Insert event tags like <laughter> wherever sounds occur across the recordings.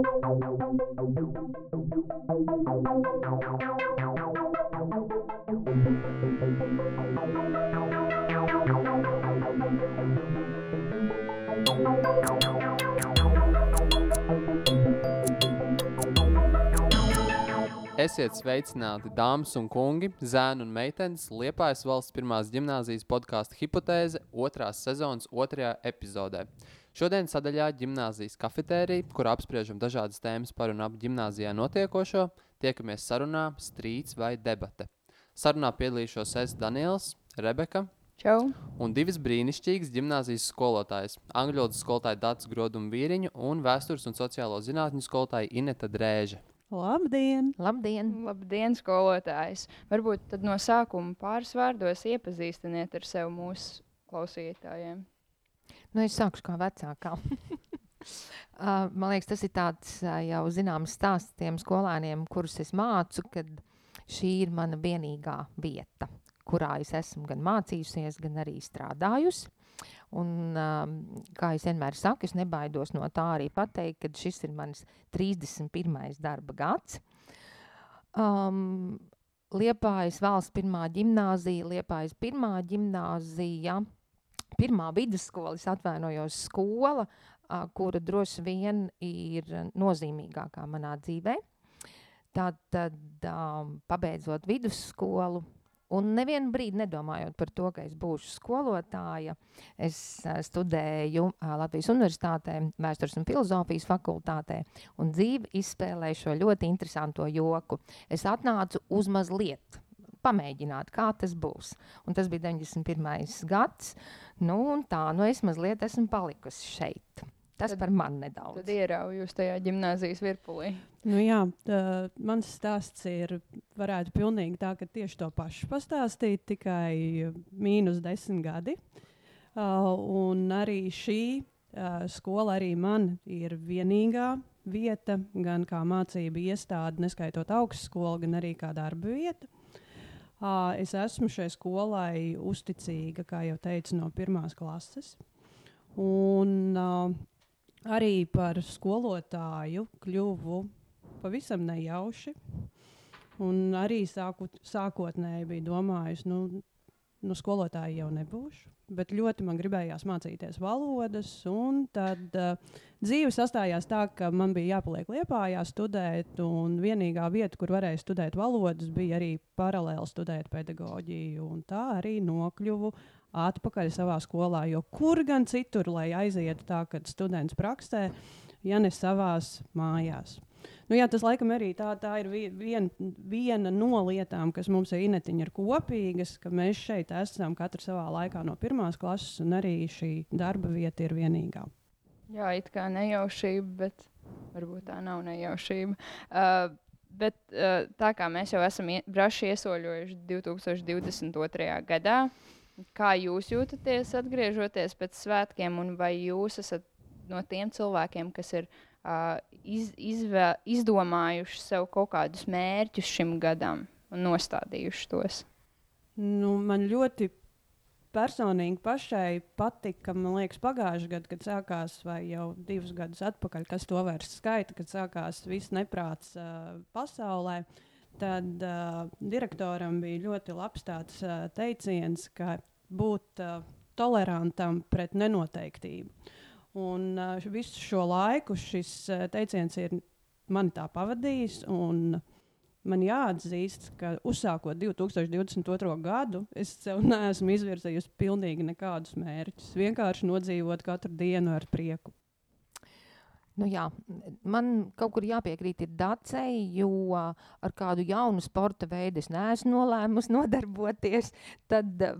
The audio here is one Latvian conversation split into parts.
Esiet sveicināti, dāmas un kungi, zēni un meitenes, Liepājas valsts pirmās gimnāzijas podkāstu hipotēze otrās sezonas otrajā epizodē. Šodien sadaļā gimnāzijas kafetērija, kur apspriežam dažādas tēmas par un ap gimnāzijā notiekošo, tiekamies sarunā, strīds vai debate. Sarunā piedalīšos es Daniels, Rebeka Čau! un divas brīnišķīgas gimnāzijas skolotājas - angļu valodas skolotāja Dārts Grodumu Vīriņu un vēstures un sociālo zinātņu skolotāja Ineta Drēža. Labdien! Labdien! Labdien, skolotājs! Varbūt tad no sākuma pāris vārdos iepazīstiniet ar sevi mūsu klausītājiem. Nu, es sākšu kā vecākā. <laughs> uh, man liekas, tas ir tāds uh, jau zināms stāsts tiem skolēniem, kurus es mācu, kad šī ir mana vienīgā vieta, kurā es esmu gan mācījusies, gan arī strādājusi. Un, um, kā jau vienmēr saku, es nebaidos no tā arī pateikt, ka šis ir mans 31. darba gads. Um, Liepājas valsts pirmā gimnāzija, Liepājas pirmā gimnāzija, pirmā vidusskola, es atvainojos, skola, uh, kura droši vien ir nozīmīgākā manā dzīvē. Tad, tad um, pabeidzot vidusskolu, Un nevienu brīdi nedomājot par to, ka es būšu skolotāja, es uh, studēju uh, Latvijas Universitātē, Vēstures un filozofijas fakultātē, un dzīve izspēlēja šo ļoti interesanto joku. Es atnācu uz mazliet. Pamēģināt, kā tas būs. Un tas bija 91. gads. Nu, tā, nu es mazliet esmu palikusi šeit. Tas Tad- par mani nedaudz. Tad ierauju jūs tajā gimnāzijas virpulī. Nu, jā, tā, mans stāsts ir varētu pilnīgi tā, ka tieši to pašu pastāstīt, tikai mīnus desmit gadi. Uh, un arī šī uh, skola arī man ir vienīgā vieta, gan kā mācība iestāde, neskaitot augstskolu, gan arī kā darba vieta. Es esmu šai skolai uzticīga, kā jau teicu, no pirmās klases. Un uh, arī par skolotāju kļuvu pavisam nejauši. Un arī sākot, sākotnēji bija domājusi, nu, nu, skolotāja jau nebūšu. Bet ļoti man gribējās mācīties valodas. Tad uh, dzīve sastājās tā, ka man bija jāpaliek Lietpājā studēt. Un vienīgā vieta, kur varēja studēt valodas, bija arī paralēli studēt pedagoģiju. Tā arī nokļuvu atpakaļ savā skolā. Jo kur gan citur, lai aizietu tā, kad students praksē, ja ne savās mājās. Nu, jā, tas laikam arī tā, tā ir vi- vien, viena no lietām, kas mums ar Inetiņu ir kopīgas, ka mēs šeit esam katrs savā laikā no pirmās klases, un arī šī darba vieta ir vienīgā. Jā, it kā nejaušība, bet varbūt tā nav nejaušība. Uh, bet uh, tā kā mēs jau esam ie- braši iesoļojuši 2022. gadā, kā jūs jūtaties atgriežoties pēc svētkiem, un vai jūs esat no tiem cilvēkiem, kas ir uh, iz, izvē, izdomājuši sev kaut kādus mērķus šim gadam un nostādījuši tos? Nu, man ļoti personīgi pašai patika, man liekas, pagājušajā gadā, kad sākās, vai jau divus gadus atpakaļ, kas to vairs skaita, kad sākās viss neprāts uh, pasaulē. Tad uh, direktoram bija ļoti labs tāds uh, teiciens, ka būt uh, tolerantam pret nenoteiktību. Un uh, visu šo laiku šis uh, teiciens ir mani tā pavadījis. Man jāatzīst, ka uzsākot 2022. gadu, es sev neesmu izvirzījusi pilnīgi nekādus mērķus. Vienkārši nodzīvot katru dienu ar prieku. Nu, jā, man kaut kur jāpiekrīt ir Dacei, jo ar kādu jaunu sporta veidu es neesmu nolēmusi <laughs> nodarboties. Tad ā,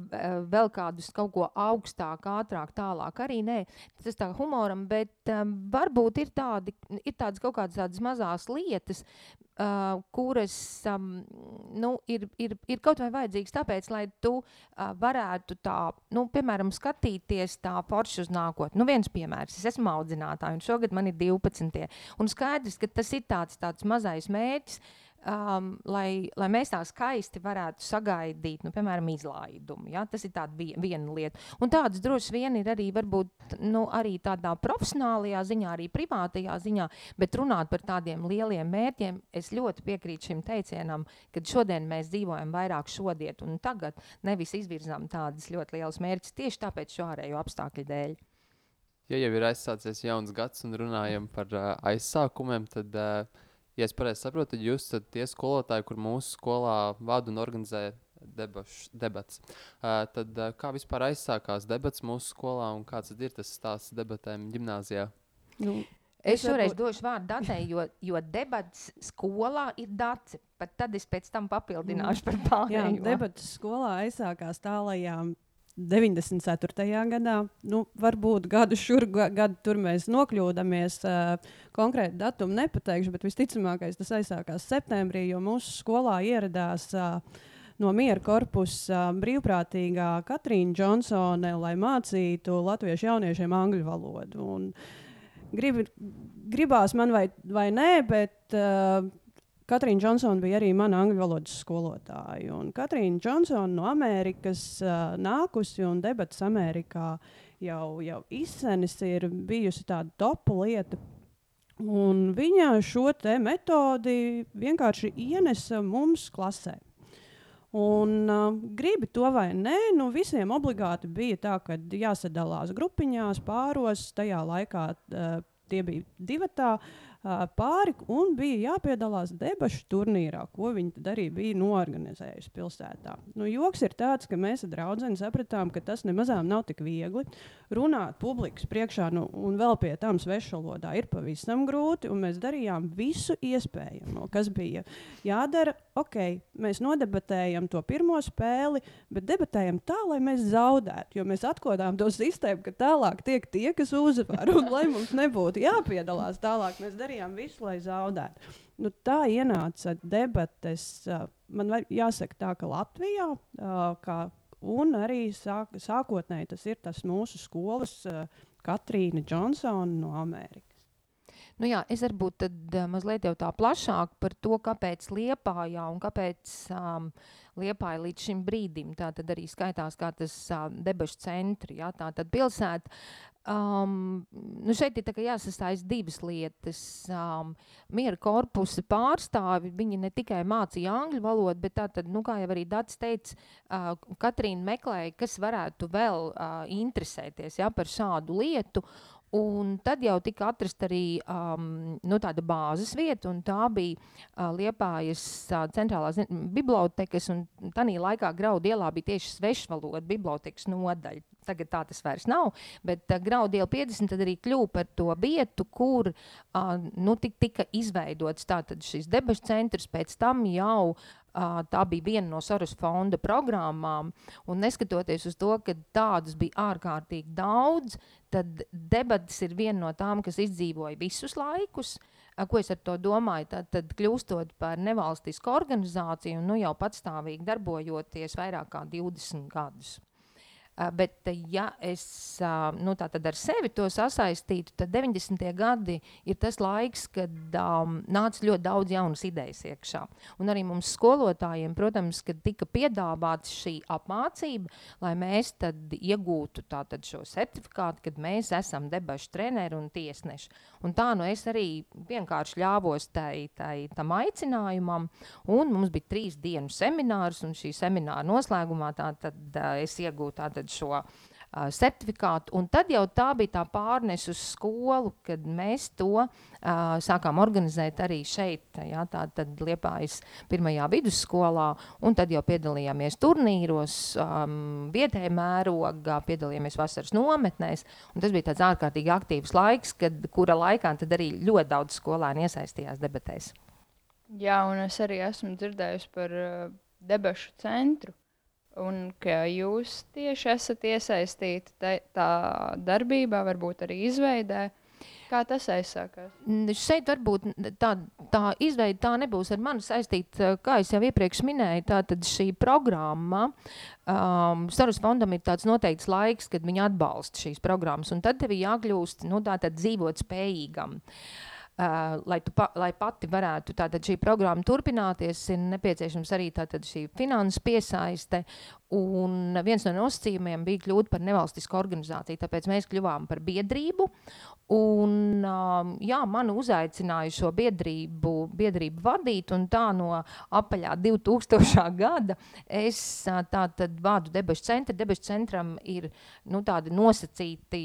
vēl kādus kaut ko augstāk, ātrāk, tālāk arī nē. Tas tā humoram, bet um, varbūt ir, tādi, ir tādas kaut kādas tādas mazās lietas, uh, kuras um, nu, ir, ir, ir kaut vai vajadzīgas tāpēc, lai tu uh, varētu tā, nu, piemēram, skatīties tā forši uz nākotni. Nu, viens piemērs, es esmu audzinātāja un šogad man ir 12. Un skaidrs, ka tas ir tāds, tāds mazais mērķis, um, lai, lai mēs tā skaisti varētu sagaidīt, nu, piemēram, izlaidumu. Ja? Tas ir vien, viena lieta. Un tādas droši vien ir arī, varbūt, nu, arī tādā profesionālajā ziņā, arī privātajā ziņā, bet runāt par tādiem lieliem mērķiem, es ļoti piekrītu šim teicienam, ka šodien mēs dzīvojam vairāk šodien un tagad, nevis izvirzām tādas ļoti lielas mērķus tieši tāpēc šo ārējo apstākļu dēļ. Ja jau ir aizsācies jauns gads un runājam par uh, aizsākumiem, tad uh, ja es pareizi saprotu, tad jūs esat tie skolotāji, kur mūsu skolā vada un organizē debaš, debats. Uh, tad uh, kā vispār aizsākās debats mūsu skolā un kāds ir tas stāsts debatēm gimnājā? Nu, Es šoreiz došu vārdu datei, jo, jo debats skolā ir daci. Pat tad es pēc tam papildināšu par pārējo. Jā, debats skolā aizsākās tālajām 94. gadā. Nu, varbūt gadu šur, gadu tur mēs nokļūdāmies. Konkrēti datumu nepateikšu, bet visticamākais tas aizsākās septembrī, jo mūsu skolā ieradās. No miera korpusa brīvprātīgā Katrīna Džonsone, lai mācītu latviešu jauniešiem angļu valodu. Un grib, gribās man vai, vai nē, bet uh, Katrīna Džonsona bija arī mana angļu valodas skolotāja. Katrīna Džonsona no Amerikas uh, nākusi un debats Amerikā jau, jau izsenis ir bijusi tāda topu lieta. Un viņa šo metodi vienkārši ienesa mums klasē. Un, uh, gribi to vai nē, nu visiem obligāti bija tā, ka jāsadalās grupiņās, pāros. Tajā laikā uh, tie bija divi tādi pāri un bija jāpiedalās debašu turnīrā, ko viņi tad arī bija noorganizējuši pilsētā. Nu, joks ir tāds, ka mēs ar draugu sapratām, ka tas nemazām nav tik viegli. Runāt publikas priekšā, nu, un vēl pie tam svešvalodā ir pavisam grūti, mēs darījām visu iespējamo, kas bija jādara. Ok, mēs nodebatējam to pirmo spēli, bet debatējam tā, lai mēs zaudētu, jo mēs atklājām to sistēmu, ka tālāk tiek tie, kas uzvar, un lai mums nebūtu jāpiedalās tālāk. Mēs darījām visu, lai zaudētu. Nu, tā ienāca debates. Man jāsaka, tā, ka Latvijā, kā, un arī sāk, sākotnēji tas ir tas mūsu skolas Katrīna Džonsona no Amerikas. Nu jā, es varbūt tad uh, mazliet jau tā plašāk par to, kāpēc Liepājā un kāpēc um, Liepāja līdz šim brīdim, tā tad arī skaitās kā tas uh, debašu centri, jā, tā tad pilsēta Um, nu šeit ir jāsastājas divas lietas. Um, miera korpusa pārstāvi, viņi ne tikai mācīja angļu valodu, bet tā tad, nu, kā jau arī Dats teica, uh, Katrīna meklēja, kas varētu vēl uh, interesēties ja, par šādu lietu. Un tad jau tika atrasta arī um, nu, tāda bāzes vieta, un tā bija uh, Liepājas uh, centrālās bibliotekas, un tādā laikā Graudu ielā bija tieši svešvaloda bibliotekas nodaļa. Tagad tā tas vairs nav, bet uh, Graudu iela 50 tad arī kļuva par to vietu, kur uh, nu, tik, tika izveidots tātad šis debašu centrs, pēc tam jau tā bija viena no Soros fonda programmām. Un neskatoties uz to, ka tādas bija ārkārtīgi daudz, tad debatas ir viena no tām, kas izdzīvoja visus laikus. Ko es ar to domāju? Tad, tad kļūstot par nevalstisku organizāciju un nu, jau patstāvīgi darbojoties vairāk kā 20 gadus. Uh, bet, ja es uh, nu, ar sevi to sasaistītu, tad 90. gadi ir tas laiks, kad um, nāca ļoti daudz jaunas idejas iekšā. Un arī mums skolotājiem, protams, tika piedāvāta šī apmācība, lai mēs iegūtu tātad, šo certifikātu, kad mēs esam debašu treneri un tiesneši. Un tā nu es arī vienkārši ļāvos tai, tai, tam aicinājumam, un mums bija trīs dienu seminārs, un šī semināra noslēgumā tā, tad, uh, es iegūtu tātad šo uh, certifikātu. Un tad jau tā bija tā pārnes uz skolu, kad mēs to uh, sākām organizēt arī šeit, jā, tā tad Liepājas pirmajā vidusskolā, un tad jau piedalījāmies turnīros, um, vietējā mērogā, piedalījāmies vasaras nometnēs, tas bija tāds ārkārtīgi aktīvs laiks, kad, kura laikā tad arī ļoti daudz skolēni iesaistījās debatēs. Jā, un es arī esmu dzirdējusi par uh, debašu centru un ka jūs tieši esat iesaistīti tā, tā darbībā, varbūt arī izveidē. Kā tas aizsākās? Šeit varbūt tā, tā izveide tā nebūs ar mani saistīta, kā jau iepriekš minēju. Tātad šī programma, um, Sarus fondam ir tāds noteikts laiks, kad viņi atbalsta šīs programmas, un tad tev ir jākļūst nu, dzīvot spējīgam. Uh, uh, lai, pa, lai pati varētu tātad šī programma turpināties, ir nepieciešams arī tātad šī finanses piesaiste. Un viens no nosacījumiem bija kļūt par nevalstisku organizāciju, tāpēc mēs kļuvām par biedrību. Un, um, jā, mani uzaicināja šo biedrību, biedrību vadīt, un tā no apaļā 2000. <laughs> gada es tātad vādu debešu centru. Debešu centram ir nu, tādi nosacīti,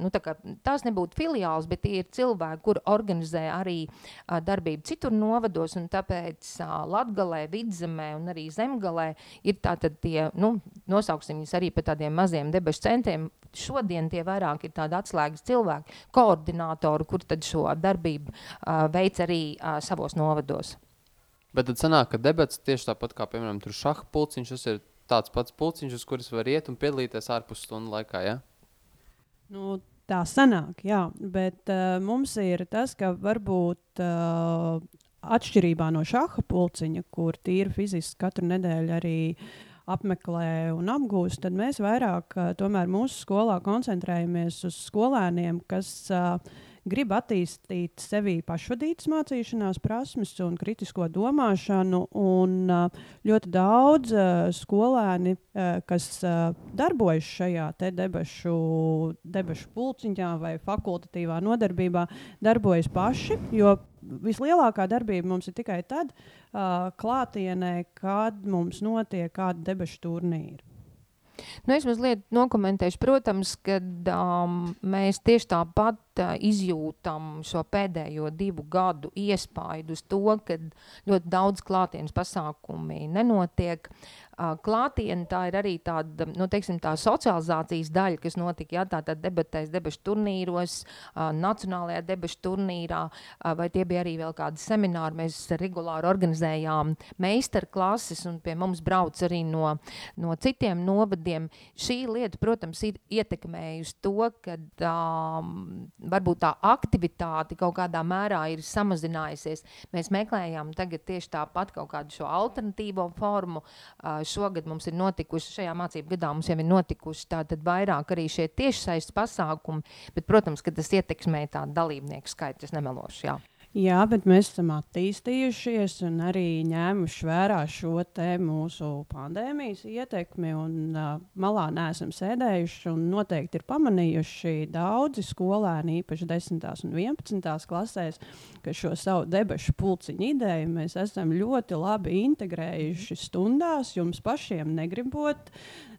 nu, tā tās nebūtu filiāls, bet tie ir cilvēki, kur organizē arī darbību citur novados, un tāpēc Latgalē, Vidzemē un arī Zemgalē ir tātad tie, nu, nosauksim viņus arī par tādiem maziem debešu centriem. Šodien tie vairāk ir tādi atslēgas cilvēki, koordinātori, kur tad šo darbību uh, veic arī uh, savos novados. Bet tad sanāk, ka debats tieši tāpat kā, piemēram, tur šaha pulciņš, tas ir tāds pats pulciņš, uz kuras var iet un piedalīties ārpus stundu laikā, ja? Nu, tā sanāk, jā. Bet uh, mums ir tas, ka varbūt uh, atšķirībā no šāda pulciņa, kur tīri fiziski katru nedēļu arī apmeklē un apgūst, tad mēs vairāk tomēr mūsu skolā koncentrējamies uz skolēniem, kas grib attīstīt sevī pašvadītas mācīšanās prasmes un kritisko domāšanu. Un, ļoti daudz skolēni, kas darbojas šajā debešu, debešu pulciņā vai fakultatīvā nodarbībā, darbojas paši. Jo vislielākā darbība mums ir tikai tad, uh, klātienē, kad mums notiek kāda debešu turnīra. Nu, es mazliet nokomentēšu, protams, ka um, mēs tieši tāpat uh, izjūtam šo pēdējo divu gadu iespaidu uz to, ka ļoti daudz klātienes pasākumi nenotiek. Klātienē tā ir arī tāda nu, teiksim, tā socializācijas daļa, kas notika jā, tātad debatēs, debešu turnīros, nacionālajā debešu turnīrā, vai tie bija arī vēl kādi semināri. Mēs regulāri organizējām meistarklases, un pie mums brauc arī no, no citiem novadiem. Šī lieta, protams, ir ietekmējusi to, ka um, varbūt tā aktivitāte kaut kādā mērā ir samazinājusies. Mēs meklējām tagad tieši tāpat kaut kādu šo alternatīvo formu. Uh, šogad mums ir notikuši, šajā mācību gadā mums jau ir notikuši tātad vairāk arī šie tiešsaistes pasākumi, bet, protams, ka tas ietekmē tā dalībnieku skaitu, es nemelošu, jā. Jā, bet mēs esam attīstījušies un arī ņēmuši vērā šo mūsu pandēmijas ietekmi. Un, uh, malā neesam sēdējuši un noteikti ir pamanījuši daudzi skolēni, īpaši 10. un 11. klasēs, ka šo savu debešu pulciņu ideju mēs esam ļoti labi integrējuši stundās, jums pašiem negribot.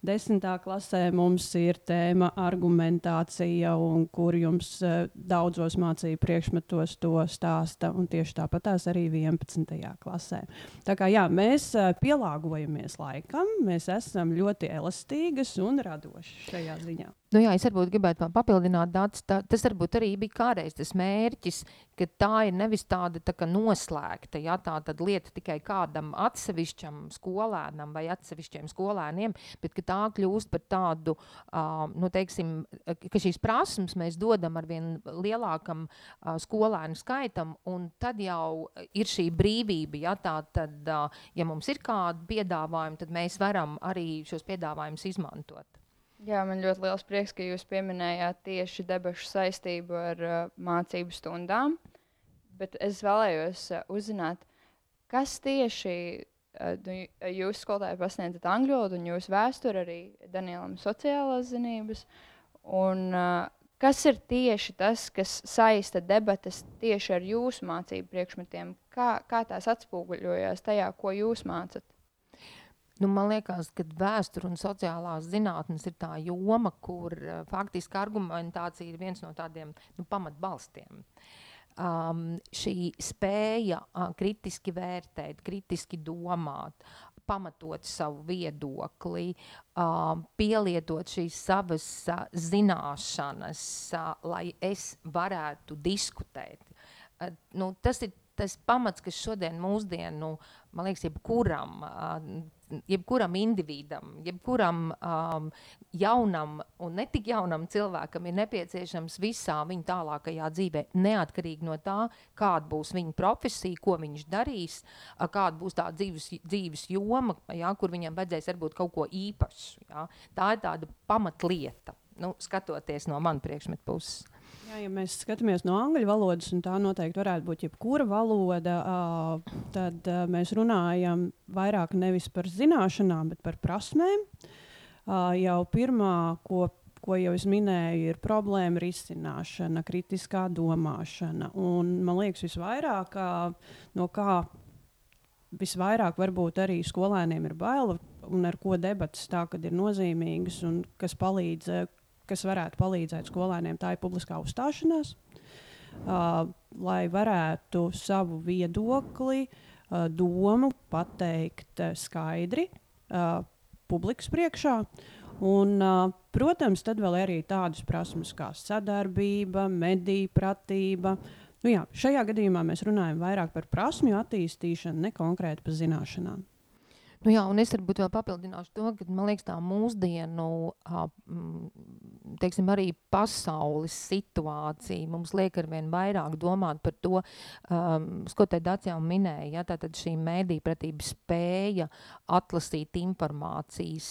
Desmitā klasē mums ir tēma argumentācija, un kur jums uh, daudzos mācību priekšmetos to stāsta, un tieši tāpat tās arī 11. klasē. Tā kā jā, mēs uh, pielāgojamies laikam, mēs esam ļoti elastīgas un radošas šajā ziņā. Nu jā, es varbūt gribētu papildināt, tāds, tā, tas varbūt arī bija kādreiz tas mērķis, ka tā ir nevis tāda tā kā noslēgta, ja tā tad lieta tikai kādam atsevišķam skolēnam vai atsevišķiem skolēniem, bet ka tā kļūst par tādu, uh, nu teiksim, ka šīs prasmes mēs dodam ar vien lielākam uh, skolēnu skaitam, un tad jau ir šī brīvība, ja tā tad, uh, ja mums ir kādi piedāvājumi, tad mēs varam arī šos piedāvājumus izmantot. Jā, man ļoti liels prieks, ka jūs pieminējāt tieši debešu saistību ar uh, mācību stundām. Bet es vēlējos uh, uzzināt, kas tieši uh, nu, jūs skolotāji pasniedzat angļu valodu un jūsu vēsturi arī Danielam sociālās zinības. Un, uh, kas ir tieši tas, kas saista debatas tieši ar jūsu mācību priekšmetiem? Kā, kā tās atspoguļojas tajā, ko jūs mācāt? Nu, man liekas, ka vēsture un sociālās zinātnes ir tā joma, kur uh, faktiski argumentācija ir viens no tādiem nu, pamatbalstiem. Um, šī spēja uh, kritiski vērtēt, kritiski domāt, pamatot savu viedokli, uh, pielietot šīs savas uh, zināšanas, uh, lai es varētu diskutēt. Uh, nu, tas ir tas pamats, kas šodien mūsdienu, man liekas, jebkuram uh, jebkuram individam, jebkuram um, jaunam un ne tik jaunam cilvēkam ir nepieciešams visā viņa tālākajā dzīvē, neatkarīgi no tā, kāda būs viņa profesija, ko viņš darīs, kāda būs tā dzīves, dzīves joma, jā, kur viņam vajadzēs varbūt kaut ko īpašu. Jā. Tā ir tāda pamatlieta, nu, skatoties no man priekšmetu puses. Jā, ja mēs skatāmies no angļu valodas, un tā noteikti varētu būt jebkura valoda, uh, tad uh, mēs runājam vairāk nevis par zināšanām, bet par prasmēm. Uh, jau pirmā, ko, ko jau es minēju, ir problēma risināšana, kritiskā domāšana. Un, man liekas, visvairāk no kā visvairāk varbūt arī skolēniem ir bail un ar ko debatas tā, kad ir nozīmīgas un kas palīdz kas varētu palīdzēt skolēniem, tā ir publiskā uzstāšanās, uh, lai varētu savu viedokli, uh, domu pateikt uh, skaidri uh, publikas priekšā. Un, uh, protams, tad vēl arī tādas prasmes kā sadarbība, mediju pratība. Nu, jā, šajā gadījumā mēs runājam vairāk par prasmju attīstīšanu, ne konkrēti par zināšanām. Nu jā, un es varbūt vēl papildināšu to, ka man liekas, tā mūsdienu, teiksim, arī pasaules situācija mums liek ar vien vairāk domāt par to, um, ko te Dācis jau minēja, ja, tātad šī mēdīpratība spēja atlasīt informācijas,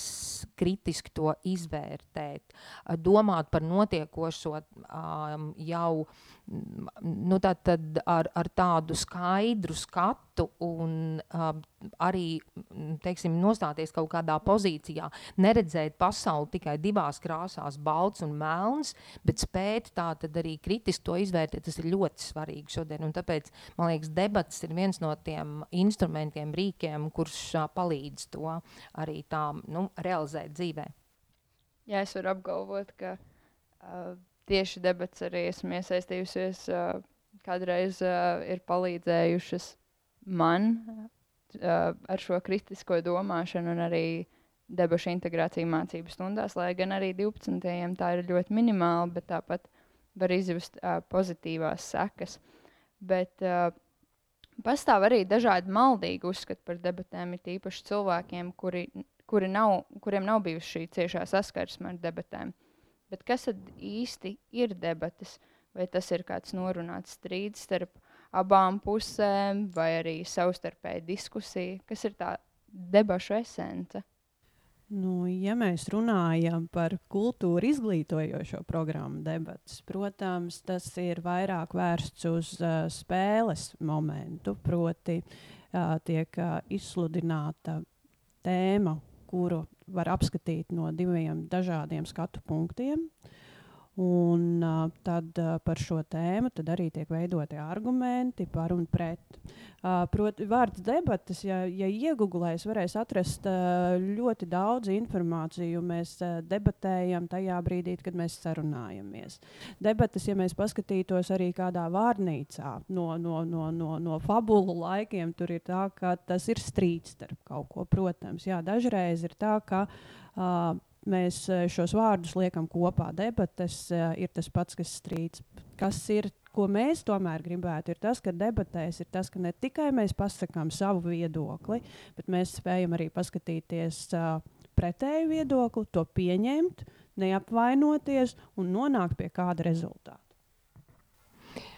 kritiski to izvērtēt, domāt par notiekošo um, jau nu, tātad ar, ar tādu skaidru skatu un um, arī teiksim, nostāties kaut kādā pozīcijā, neredzēt pasauli tikai divās krāsās, balts un melns, bet spēt tā tad arī kritiski to izvērtēt, tas ir ļoti svarīgi šodien. Tāpēc, man liekas, debats ir viens no tiem instrumentiem, rīkiem, kurš uh, palīdz to arī tā nu, realizēt dzīvē. Jā, es varu apgalvot, ka uh, tieši debats arī esmu iesaistījusies, uh, kādreiz uh, ir palīdzējušas man uh, ar šo kritisko domāšanu un arī debašu integrāciju mācību stundās, lai gan arī 12. tā ir ļoti minimāla, bet tāpat var izjust uh, pozitīvās sekas. Bet uh, pastāv arī dažādi maldīgi uzskati par debatēm, it īpaši cilvēkiem, kuri, kuri nav, kuriem nav bijusi šī ciešā saskarsme ar debatēm. Bet kas tad īsti ir debatas? Vai tas ir kāds norunāts strīds starp abām pusēm, vai arī savstarpēja diskusija? Kas ir tā debašu esence? Nu, ja mēs runājam par kultūru izglītojošo programmu debatas, protams, tas ir vairāk vērsts uz uh, spēles momentu. Proti, uh, tiek uh, izsludināta tēma, kuru var apskatīt no diviem dažādiem skatu punktiem. Un, uh, tad uh, par šo tēmu arī tiek veidoti argumenti par un pret. Uh, Proti, vārds debatas, ja, ja iegūlēs, varēs atrast uh, ļoti daudz informāciju. Mēs uh, debatējam tajā brīdī, kad mēs sarunājamies. Debatas, ja mēs paskatītos arī kādā vārnīcā no, no, no, no, no fabulu laikiem, tur ir tā, ka tas ir strīds starp kaut ko. Protams, jā, dažreiz ir tā, ka. Uh, mēs eh, šos vārdus liekam kopā. Debates uh, ir tas pats, kas strīds. Kas ir, ko mēs tomēr gribētu, ir tas, ka debatēs ir tas, ka ne tikai mēs pasakām savu viedokli, bet mēs spējam arī paskatīties uh, pretēju viedokli, to pieņemt, neapvainoties un nonākt pie kāda rezultāta.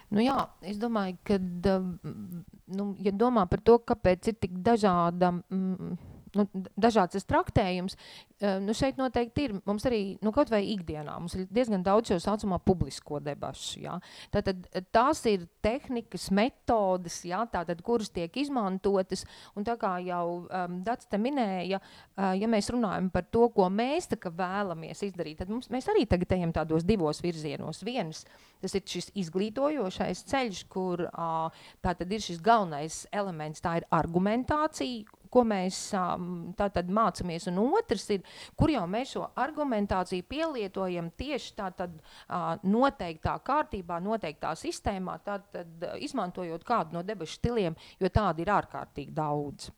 Nu jā, es domāju, ka, nu, ja domā par to, kāpēc ir tik dažāda. Mm, nu, dažāds traktējums. Uh, nu, šeit noteikti ir. Mums arī nu, kaut vai ikdienā mums ir diezgan daudz šo saucamo publisko debašu. Ja? Tātad, tās ir tehnikas, metodes, ja? Tātad, kuras tiek izmantotas. Un tā kā jau um, Dārts te minēja, uh, ja mēs runājam par to, ko mēs vēlamies izdarīt, tad mums, mēs arī tagad ejam tādos divos virzienos. Viens, tas ir šis izglītojošais ceļš, kur uh, tā ir šis galvenais elements, tā ir argumentācija, ko mēs tātad mācāmies, un otrs ir, kur jau mēs šo argumentāciju pielietojam tieši tādā noteiktā kārtībā, noteiktā sistēmā, tātad, izmantojot kādu no debašu stiliem, jo tādi ir ārkārtīgi daudz.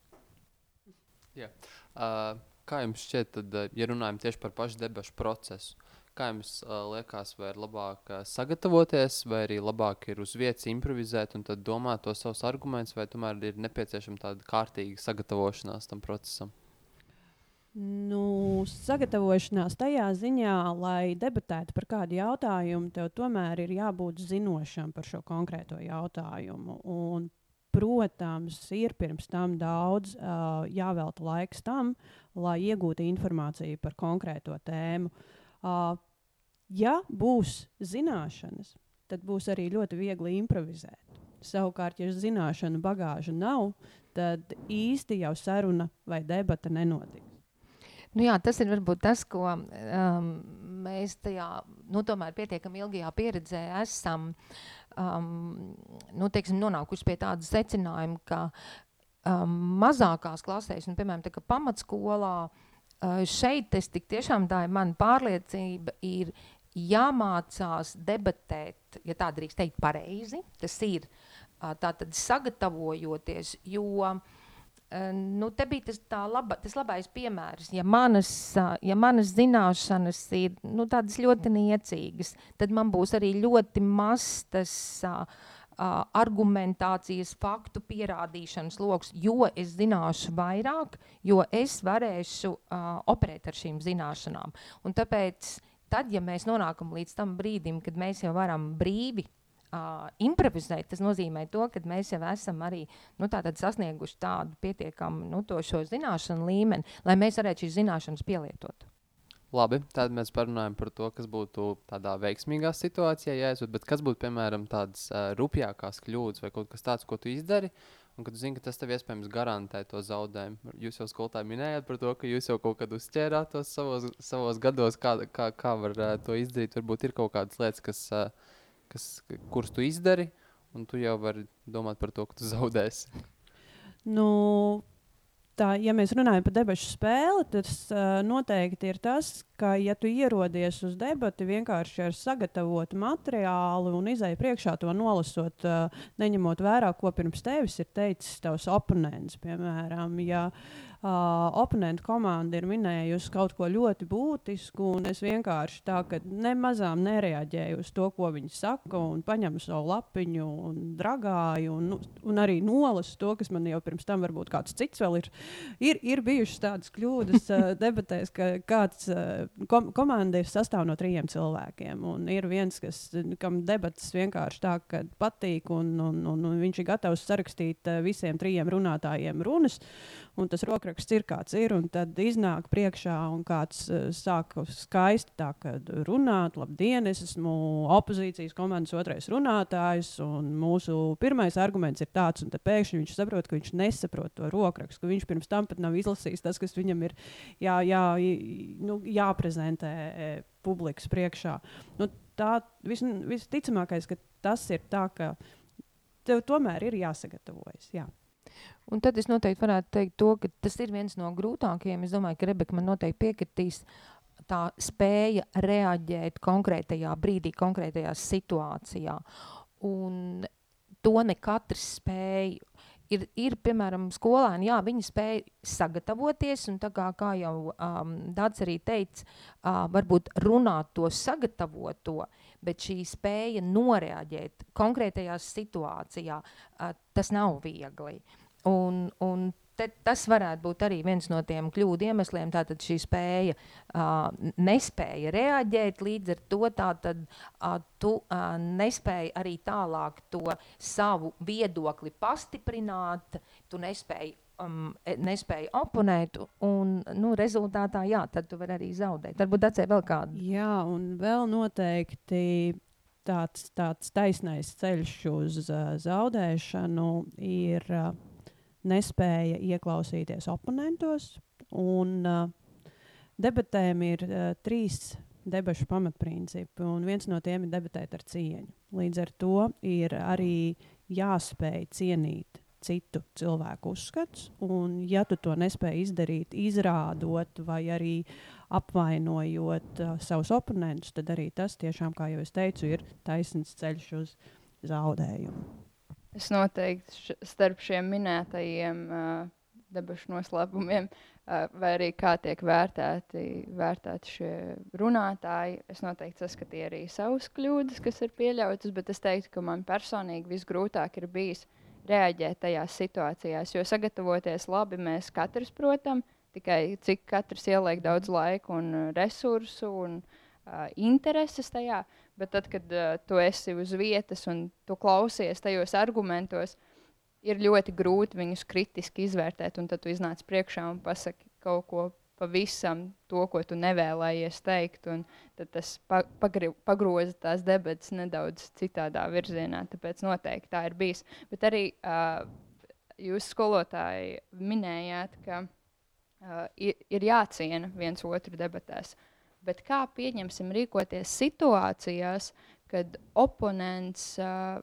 Jā. Uh, kā jums šķiet, tad, ja runājam tieši par pašu debašu procesu? Kā jums uh, liekas, vai ir labāk uh, sagatavoties, vai arī labāk ir uz vietas improvizēt un tad domāt tos savus argumentus, vai tomēr ir nepieciešama tāda kārtīga sagatavošanās tam procesam? Nu, sagatavošanās tajā ziņā, lai debatētu par kādu jautājumu, tev tomēr ir jābūt zinošam par šo konkrēto jautājumu. Un, protams, ir pirms tam daudz uh, jāvelta laiks tam, lai iegūtu informāciju par konkrēto tēmu. Uh, ja būs zināšanas, tad būs arī ļoti viegli improvizēt. Savukārt, ja zināšanu bagāža nav, tad īsti jau saruna vai debata nenotiks. Nu jā, tas ir varbūt tas, ko um, mēs tajā nu, pietiekami ilgajā pieredzē esam um, nu, teiksim, nonākuši pie tāda secinājuma, ka um, mazākās klasēs, un, piemēram, tā, pamatskolā, uh, šeit es tik tiešām tā ir mana pārliecība, ir jāmācās debatēt, ja tā drīkst teikt, pareizi. Tas ir uh, tātad sagatavojoties, jo uh, nu, te bija tas, laba, tas labais piemērs. Ja manas, ja manas zināšanas ir nu, tādas ļoti niecīgas, tad man būs arī ļoti maz tas uh, argumentācijas, faktu pierādīšanas lokus, jo es zināšu vairāk, jo es varēšu uh, operēt ar šīm zināšanām. Un tāpēc, tad, ja mēs nonākam līdz tam brīdim, kad mēs jau varam brīvi uh, improvizēt, tas nozīmē to, ka mēs jau esam arī nu, sasnieguši tādu pietiekamu nu, zināšanu līmeni, lai mēs varētu šīs zināšanas pielietot. Labi, tad mēs parunājam par to, kas būtu tādā veiksmīgā situācijā, jāizsūt, bet kas būtu, piemēram, tādas uh, rupjākās kļūdas vai kaut kas tāds, ko tu izdari, un kad zini, ka tas tev iespējams garantē to zaudējumu. Jūs jau skolotā minējāt par to, ka jūs jau kaut kad uzķērāt tos savos, savos gados, kā, kā, kā var uh, to izdarīt. Varbūt ir kaut kādas lietas, kas uh, kas, kurus tu izdari, un tu jau vari domāt par to, ka tu <laughs> zaudēsi. Nu, tā, ja mēs runājam par debašu spēli, tad uh, noteikti ir tas, ka, ja tu ierodies uz debati vienkārši ar sagatavotu materiālu un izēju priekšā to nolasot, uh, neņemot vērā, ko pirms tevis ir teicis tavs oponents, piemēram, ja uh, uh, oponentu komanda ir minējusi kaut ko ļoti būtisku, un es vienkārši tā, ka nemazām nereaģēju uz to, ko viņi saka, un paņemu savu lapiņu un dragāju, un, nu, un arī nolasu to, kas man jau pirms tam varbūt kāds cits vēl ir. Ir, ir bijušas tādas kļūdas uh, <laughs> debatēs, ka kāds uh, kom komanda ir sastāv no trījiem cilvēkiem, un ir viens, kas, kam debatas vienkārši tā, patīk, un, un, un, un viņš ir gatavs sarakstīt uh, visiem trijiem runātājiem runas, un tas rokraksts ir kāds ir, un tad iznāk priekšā un kāds uh, sāk skaisti tā, runāt, labdien, es esmu opozīcijas komandas otrais runātājs, un mūsu pirmais arguments ir tāds, un tad pēkšņi viņš saprot, ka viņš nesaprot to rokrakstu, ka viņš pirms tam pat nav izlasījis tas, kas viņam ir jā, jā, nu, jāprezentē e, publikas priekšā. Nu, tā vis, visticamākais, ka tas ir tā, ka tev tomēr ir jāsagatavojas. Jā. Un tad es noteikti varētu teikt, to, ka tas ir viens no grūtākajiem. Es domāju, ka Rebeka man noteikti piekritīs. Tā spēja reaģēt konkrētajā brīdī, konkrētajā situācijā. Un to ne katrs spēja. Ir, ir piemēram, skolēni, jā, viņi spēja sagatavoties, un tā kā, kā jau um, Dārts arī teica, uh, varbūt runāt to sagatavoto, bet šī spēja noreaģēt konkrētajā situācijā, uh, tas nav viegli. Un, un te, tas varētu būt arī viens no tiem kļūdu iemesliem. Tātad šī spēja, uh, nespēja reaģēt, līdz ar to tātad, uh, tu uh, nespēji arī tālāk to savu viedokli pastiprināt, tu nespēji um, nespēja oponēt, un nu, rezultātā, jā, tad tu vari arī zaudēt. Varbūt atcēl vēl kādu. Jā, un vēl noteikti tāds, tāds taisnais ceļš uz uh, zaudēšanu ir uh, nespēja ieklausīties oponentos. Un, uh, debatēm ir uh, trīs debašu pamatprincipi, un viens no tiem ir debatēt ar cieņu. Līdz ar to ir arī jāspēj cienīt citu cilvēku uzskats, un ja tu to nespēj izdarīt, izrādot vai arī apvainojot uh, savus oponentus, tad arī tas tiešām, kā jau es teicu, ir taisns ceļš uz zaudējumu. Es noteikti starp šiem minētajiem uh, debašu noslēpumiem, uh, vai arī kā tiek vērtēti, vērtēti šie runātāji, es noteikti saskatīju arī savas kļūdas, kas ir pieļautas, bet es teiktu, ka man personīgi visgrūtāk ir bijis reaģēt tajās situācijās, jo sagatavoties labi mēs katrs, protams, tikai cik katrs ieliek daudz laika un resursu un uh, intereses tajā. Bet tad, kad uh, tu esi uz vietas un tu klausies tajos argumentos, ir ļoti grūti viņus kritiski izvērtēt. Tad tu iznāc priekšā un pasaki kaut ko pavisam to, ko tu nevēlējies teikt. Tad tas pa, pagri, pagroza tās debatas nedaudz citādā virzienā. Tāpēc noteikti tā ir bijis. Bet arī uh, jūs skolotāji minējāt, ka uh, ir, ir jāciena viens otru debatēs. Bet kā pieņemsim rīkoties situācijās, kad oponents uh,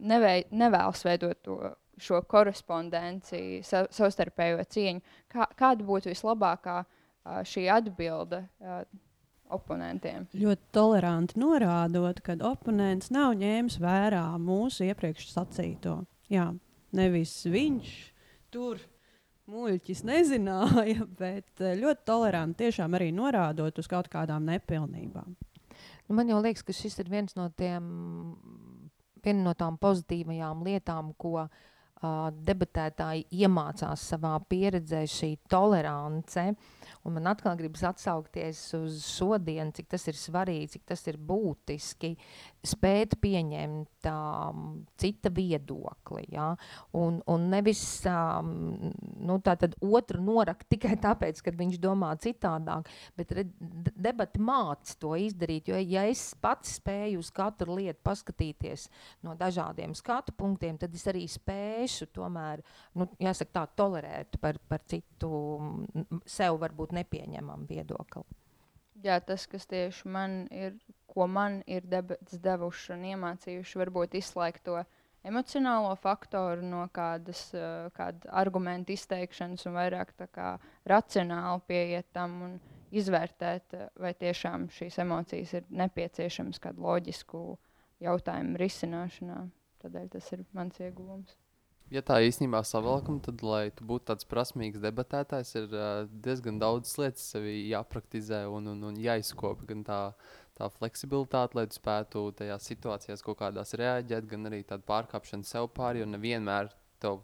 nevei, nevēlas veidot to, šo korespondenci, sa, savstarpējo cieņu? Kā, kāda būtu vislabākā uh, šī atbilde? Uh, oponentiem. Ļoti toleranti norādot, ka oponents nav ņēmis vērā mūsu iepriekš sacīto. Jā, nevis viņš tur muļķis nezināja, <laughs> bet eh, ļoti toleranti tiešām arī norādot uz kaut kādām nepilnībām. Nu, man jau liekas, ka šis ir viens no tiem, viena no tām pozitīvajām lietām, ko uh, debatētāji iemācās savā pieredzē, šī tolerance. Un man atkal gribas atsaukties uz šodienu, cik tas ir svarīgi, cik tas ir būtiski spēt pieņemt um, cita viedokli. Ja? Un, un nevis um, nu, otru norakt tikai tāpēc, ka viņš domā citādāk, bet debati māca to izdarīt. Jo, ja es pats spēju uz katru lietu paskatīties no dažādiem skatu punktiem, tad es arī spēšu tomēr, nu, jāsaka, tā tolerēt par, par citu sev varbūt nepieņemamu viedokli. Jā, tas, kas tieši man ir, ko man ir devuši un iemācījuši, varbūt izslēgt to emocionālo faktoru no kādas uh, kāda argumentu izteikšanas un vairāk kā, racionāli pieiet tam un izvērtēt, vai tiešām šīs emocijas ir nepieciešamas kādu loģisku jautājumu risināšanā. Tādēļ tas ir mans ieguvums. Ja tā īstenībā savalkam, tad, lai tu būtu tāds prasmīgs debatētājs, ir uh, diezgan daudz lietas sev jāpraktizē un, un, un jāizkopa. Gan tā, tā fleksibilitāte, lai tu spētu tajās situācijās kaut kādās reaģēt, gan arī tāda pārkāpšana sev pāri, jo nevienmēr tev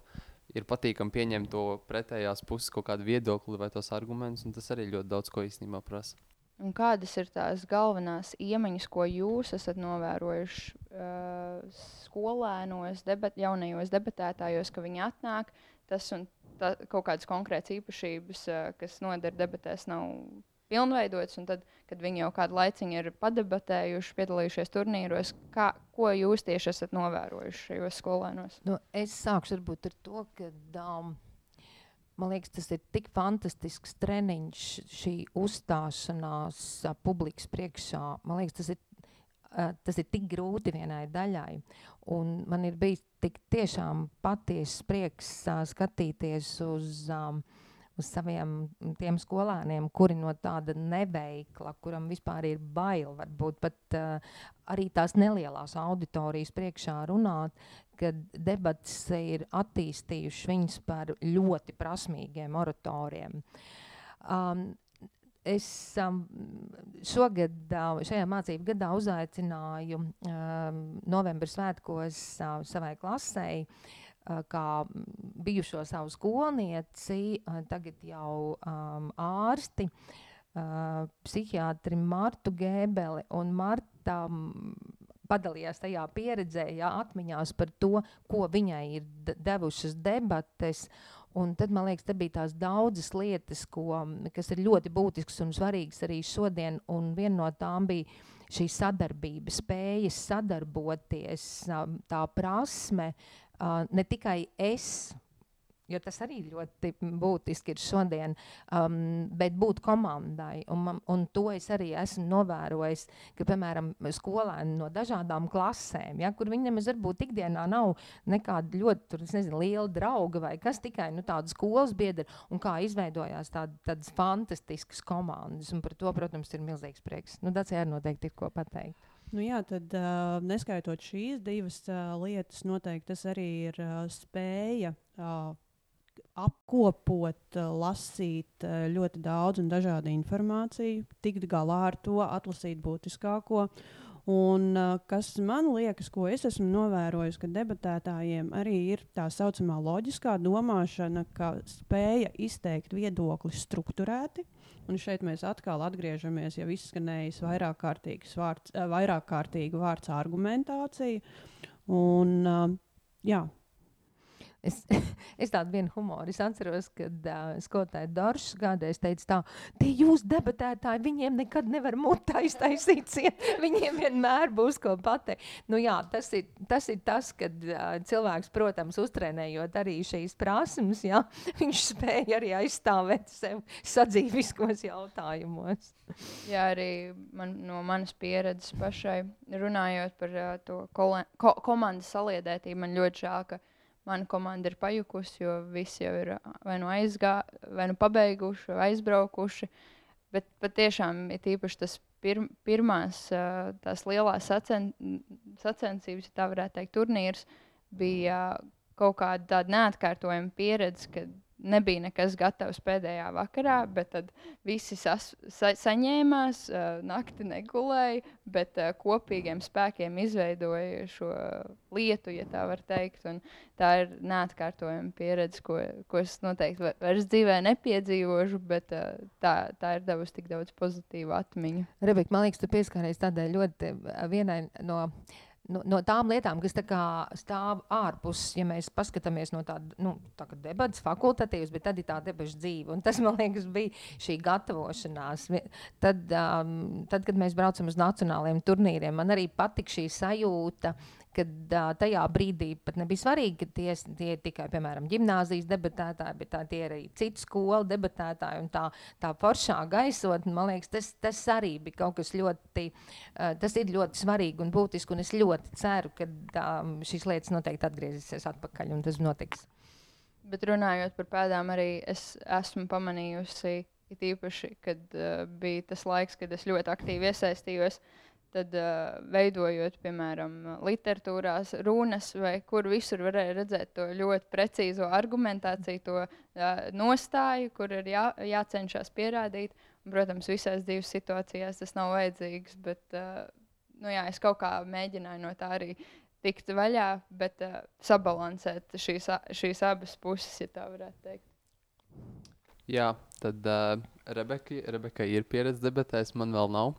ir patīkami pieņemt to pretējās puses kaut kādu viedokli vai tos argumentus, un tas arī ļoti daudz ko īstenībā prasa. Un kādas ir tās galvenās iemaņas, ko jūs esat novērojuši uh, skolēnos, debat, jaunajos debatētājos, ka viņi atnāk, tas un tā, kaut kādas konkrētas īpašības, uh, kas noder debatēs, nav pilnveidotas, tad, kad viņi jau kādu laiciņu ir padebatējuši, piedalījušies turnīros, kā, ko jūs tieši esat novērojuši šajos skolēnos? Nu, es sākšu ar to, ka. Um, Man liekas, tas ir tik fantastisks treniņš, šī uzstāšanās uh, publikas priekšā. Man liekas, tas ir, uh, tas ir tik grūti vienai daļai. Un man ir bijis tik tiešām patiesas prieks uh, skatīties uz. Um, uz saviem tiem skolēniem, kuri no tāda neveikla, kuram vispār ir bail, varbūt pat uh, arī tās nelielās auditorijas priekšā runāt, ka debats ir attīstījuši viņus par ļoti prasmīgiem oratoriem. Um, Es um, šogad, šajā mācību gadā uzaicināju um, novembra svētkos uh, savai klasei uh, kā bijušo savu skolnieci, uh, tagad jau um, ārsti, uh, psihiatri Martu Gēbeli un Marta. Um, padalījās tajā pieredzē, jā, atmiņās par to, ko viņai ir devušas debates. Un tad man liekas, te bija tās daudzas lietas, ko, kas ir ļoti būtiskas un svarīgas arī šodien. Un viena no tām bija šī sadarbība, spējas sadarboties, tā prasme, ne tikai es jo tas arī ļoti būtiski ir šodien, um, bet būt komandai. Un, un to es arī esmu novērojis, ka, piemēram, skolēni no dažādām klasēm, ja, kur viņi nemaz varbūt ikdienā nav nekāda ļoti, tur, nezinu, liela drauga vai kas tikai nu, tāda skolas biedra, un kā izveidojās tād, tādas fantastiskas komandas. Un par to, protams, ir milzīgs prieks. Nu, tas arī noteikti ir ko pateikt. Nu jā, tad uh, neskaitot šīs divas uh, lietas, noteikti tas arī ir uh, spēja uh, apkopot, lasīt ļoti daudz un dažādu informāciju, tikt galā ar to, atlasīt būtiskāko. Un, uh, kas man liekas, ko es esmu novērojis, ka debatētājiem arī ir tā saucamā loģiskā domāšana, ka spēja izteikt viedokli strukturēti. Un šeit mēs atkal atgriežamies jau izskanējis vairāk vārds, vairāk kārtīga vārds argumentācija. Un, uh, jā, Es, <laughs> es tādu vienu humoru. Es atceros, kad uh, skolotāja Doršs kādreiz teica tā, tie jūs debatētāji, viņiem nekad nevar mutā iztaisīt <laughs> viņiem vienmēr būs ko pateikt. Nu jā, tas ir tas, ir tas kad uh, cilvēks, protams, uztrenējot arī šīs prasmes, jā, <laughs> viņš spēja arī aizstāvēt sev sadzīviskos jautājumos. Jā, arī man, no manas pieredzes pašai runājot par uh, to ko komandas saliedētību, man ļoti žēl, ka mana komanda ir pajukusi, jo visi jau ir vai nu aizgājuši, vai nu pabeiguši, vai aizbraukuši. Bet patiešām ir īpaši tas pir pirmās, tās lielās sacen sacensības, ja tā varētu teikt, turnīrs, bija kaut kāda tāda neatkārtojama pieredze, kad nebija nekas gatavs pēdējā vakarā, bet tad visi sas, sa, saņēmās, uh, nakti negulēja, bet uh, kopīgiem spēkiem izveidoja šo lietu, ja tā var teikt. Un tā ir neatkārtojama pieredze, ko, ko es noteikti vairs dzīvē nepiedzīvošu, bet uh, tā, tā ir devusi tik daudz pozitīvu atmiņu. Rebeka, man liekas, tu pieskāries tādai ļoti vienai no no, no tām lietām, kas stāv ārpus, ja mēs paskatāmies no tāda nu, tā debatas, fakultatīvas, bet tad ir tā debaša dzīve. Un tas, man liekas, bija šī gatavošanās. Tad, um, tad kad mēs braucam uz nacionālajiem turnīriem, man arī patika šī sajūta. Uh, kad uh, tajā brīdī pat nebija svarīgi, ka tie, tie ir tikai, piemēram, gimnāzijas debatētāji, bet tā, tie ir arī citu skolu debatētāji. Tā, tā foršā gaisotne, man liekas, tas, tas arī bija kaut kas ļoti, uh, tas ir ļoti svarīgi un būtiski. Un es ļoti ceru, ka um, šīs lietas noteikti atgriezīsies atpakaļ un tas notiks. Bet runājot par pēdām, arī es esmu pamanījusi, it īpaši, kad uh, bija tas laiks, kad es ļoti aktīvi iesaistījos uh, tad uh, veidojot, piemēram, literatūrās runas, vai kur visur varēja redzēt to ļoti precīzo argumentāciju, to uh, nostāju, kur ir jā, jācenšas pierādīt. Un, protams, visās divas situācijās tas nav vajadzīgs, bet uh, nu, jā, es kaut kā mēģināju no tā arī tikt vaļā, bet uh, sabalansēt šīs, šīs abas puses, ja tā varētu teikt. Jā, tad uh, Rebeka, Rebeka ir pieredze debatēs, man vēl nav.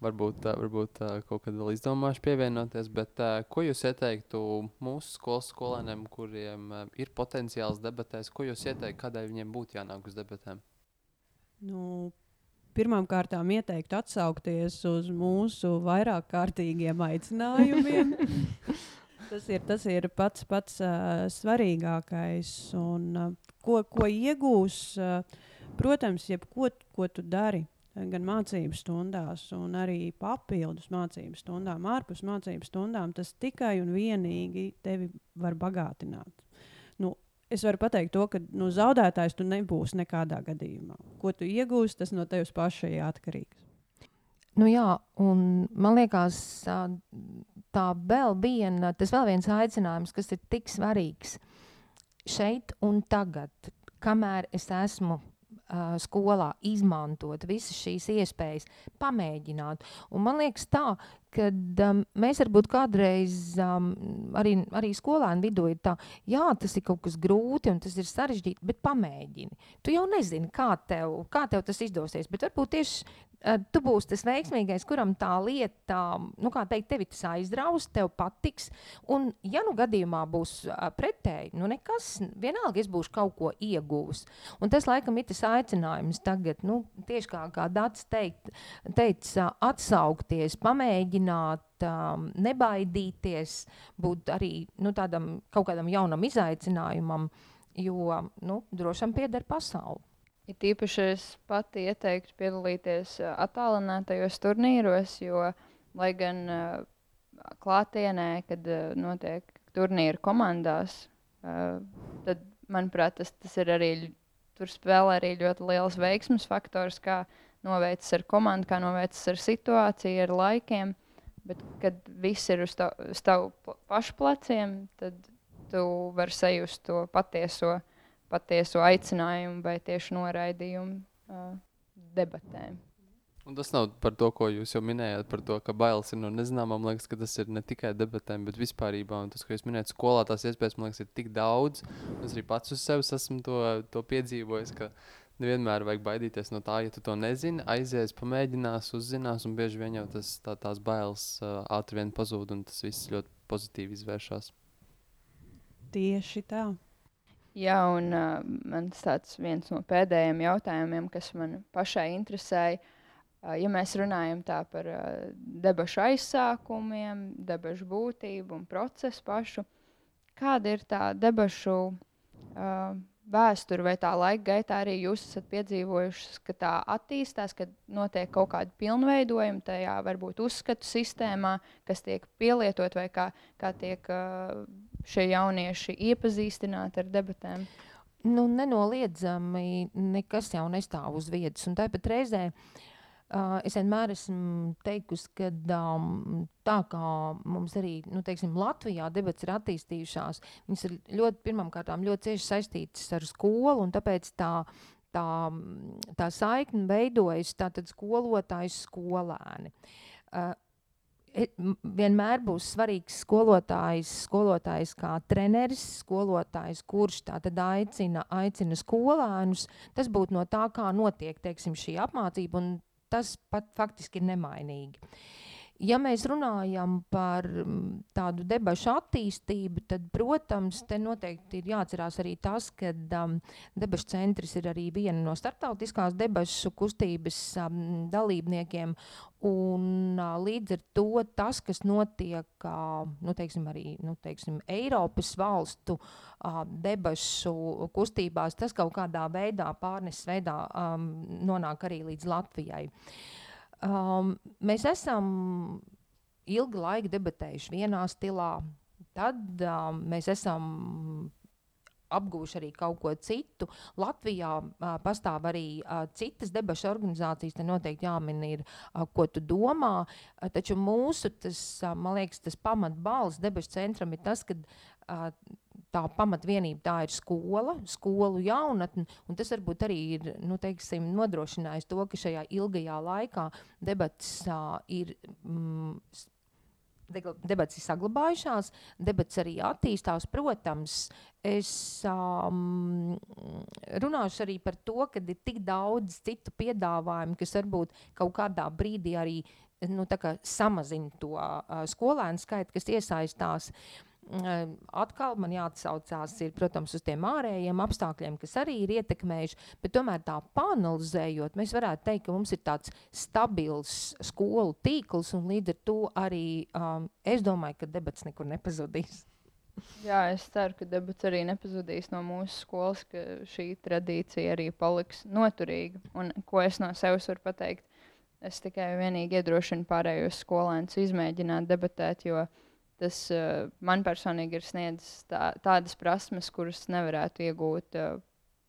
Varbūt, varbūt kaut kad vēl izdomāšu pievienoties, bet ko jūs ieteiktu mūsu skolas skolēniem, kuriem ir potenciāls debatēs? Ko jūs ieteiktu, kādai viņiem būtu jānāk uz debatēm? Nu, Pirmkārt, ieteiktu atsaukties uz mūsu vairāk kārtīgiem aicinājumiem. <laughs> tas, ir, tas ir pats pats uh, svarīgākais. Un, uh, ko, ko iegūs, uh, protams, jebko, ko tu dari gan mācību stundās, gan arī papildus mācību stundām, ārpus mācību stundām, tas tikai un vienīgi tevi var bagātināt. Nu, es varu pateikt to, ka nu, zaudētājs tu nebūsi nekādā gadījumā. Ko tu iegūsi, tas no tevis paša ir atkarīgs. Nu jā, un man liekas, tā vēl viena, tas vēl viens aicinājums, kas ir tik svarīgs šeit un tagad, kamēr es esmu uh, skolā izmantot visas šīs iespējas, pamēģināt. Un man liekas, tā, ka um, mēs varbūt kādreiz um, arī, arī skolēnu vidū ir tā, jā, tas ir kaut kas grūti un tas ir sarežģīti, bet pamēģini. Tu jau nezini, kā tev, kā tev tas izdosies, bet varbūt tieši uh, tu būsi tas veiksmīgais, kuram tā lieta, nu, kā teikt, tevi tas aizraus, tev patiks. Un, ja nu gadījumā būs uh, pretēji, nu, nekas, vienalga es būšu kaut ko ieguvis. Un tas, laikam, ir tas aicinājums tagad, nu, tieši kā, kā Dats teikt, teica, atsaukties, pamēģināt, um, nebaidīties, būt arī nu, tādam kaut kādam jaunam izaicinājumam, jo nu, drošam pieder pasauli. Ir tīpaši es pati ieteiktu piedalīties attālinātajos turnīros, jo, lai gan uh, klātienē, kad uh, notiek turnīri komandās, uh, tad, manuprāt, tas, tas ir arī, tur spēlē arī ļoti liels veiksmes faktors, kā noveicis ar komandu, kā noveicis ar situāciju, ar laikiem. Bet, kad viss ir uz tavu pašu pleciem, tad tu vari sajust to patieso patieso aicinājumu vai tieši noraidījumu uh, debatēm. Un tas nav par to, ko jūs jau minējāt, par to, ka bailes ir no nezināmām. Man liekas, ka tas ir ne tikai debatēm, bet vispār. Un tas, ko jūs minējāt, skolā tās iespējas, man liekas, ir tik daudz. Es arī pats uz sevis esmu to, to piedzīvojis. Nevienmēr vajag baidīties no tā, ja tu to nezini. Aizies, pamēģinās, uzzinās, un bieži vien jau tas, tā, tās bailes uh, ātri vien pazūd, un tas viss ļoti pozitīvi izvēršas. Tieši tā. Jā, un uh, mans tāds viens no pēdējiem jautājumiem, kas man pašai interesēja, uh, ja mēs runājam tā par uh, debašu aizsākumiem, debašu būtību un procesu pašu, kāda ir tā debašu uh, vēsture vai tā laika gaitā arī jūs esat piedzīvojuši, ka tā attīstās, ka notiek kaut kāda pilnveidojuma tajā varbūt uzskatu sistēmā, kas tiek pielietot vai kā, kā tiek šie jaunieši iepazīstināti ar debatēm? Nu, nenoliedzami nekas jau nestāv uz vietas. Un tāpat reizē Uh, es vienmēr esmu teikusi, ka tā kā mums arī nu, teiksim, Latvijā debats ir attīstījušās, viņas ir ļoti, pirmkārt, ļoti cieši saistītas ar skolu, tāpēc tā, tā, tā saikne veidojas tātad skolotājs skolēni. Uh, vienmēr būs svarīgs skolotājs, skolotājs kā treneris, skolotājs, kurš tātad aicina, aicina skolēnus. Tas būtu no tā, kā notiek teiksim, šī apmācība, un tas pat faktiski ir nemainīgi. Ja mēs runājam par mm, tādu debašu attīstību, tad, protams, te noteikti ir jāatcerās arī tas, ka um, debašu centrs ir arī viena no starptautiskās debašu kustības um, dalībniekiem. Un, uh, līdz ar to tas, kas notiek uh, nu, teiksim, arī nu, teiksim, Eiropas valstu uh, debašu kustībās, tas kaut kādā veidā, pārneses veidā um, nonāk arī līdz Latvijai. Uh, Um, mēs esam ilgu laiku debatējuši vienā stilā, tad um, mēs esam apgūši arī kaut ko citu. Latvijā uh, pastāv arī uh, citas debašu organizācijas, te noteikti jāmin ir, uh, ko tu domā, uh, taču mūsu, tas, uh, man liekas, tas pamatbalsts debašu centram ir tas, ka uh, tā pamatvienība tā ir skola, skolu jaunatne, un tas varbūt arī ir nu, teiksim, nodrošinājis to, ka šajā ilgajā laikā debats uh, ir. Mm, Debats ir saglabājušās, debats arī attīstās. Protams, es um, runāšu arī par to, ka ir tik daudz citu piedāvājumu, kas varbūt kaut kādā brīdī arī nu, samazina to uh, skolēnu skaitu, kas iesaistās. Uh, atkal man jāatsaucās, ir, protams, uz tiem ārējiem apstākļiem, kas arī ir ietekmējuši, bet tomēr tā panelizējot, mēs varētu teikt, ka mums ir tāds stabils skolu tīkls, un līdz ar to arī um, es domāju, ka debats nekur nepazudīs. <laughs> Jā, es ceru, ka debats arī nepazudīs no mūsu skolas, ka šī tradīcija arī paliks noturīga. Un ko es no sevis varu pateikt? Es tikai vienīgi iedrošinu pārējos skolēnus izmēģināt debatēt, jo uh, tas uh, man personīgi ir sniedzis tā, tādas prasmes, kuras nevarētu iegūt uh,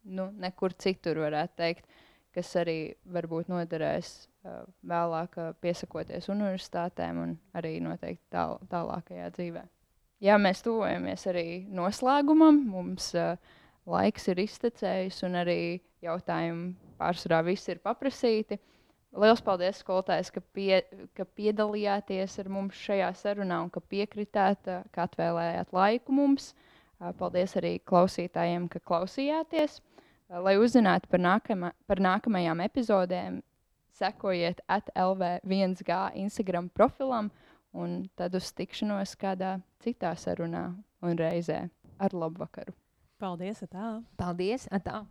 nu, nekur citur, varētu teikt, kas arī varbūt noderēs uh, vēlāk, uh, piesakoties universitātēm un arī noteikti tāl, tālākajā dzīvē. Jā, mēs tuvojamies arī noslēgumam. Mums uh, laiks ir iztecējis, un arī jautājumi pārsvarā visi ir paprasīti. Uh, Lielas paldies, skolotājs, ka, pie, ka piedalījāties ar mums šajā sarunā un ka piekritāt, ka atvēlējāt laiku mums. Paldies arī klausītājiem, ka klausījāties. Lai uzzinātu par, nākama, par nākamajām epizodēm, sekojiet LV1G Instagram profilam un tad uz tikšanos kādā citā sarunā un reizē ar labu vakaru. Paldies! Atā. Paldies! Atā.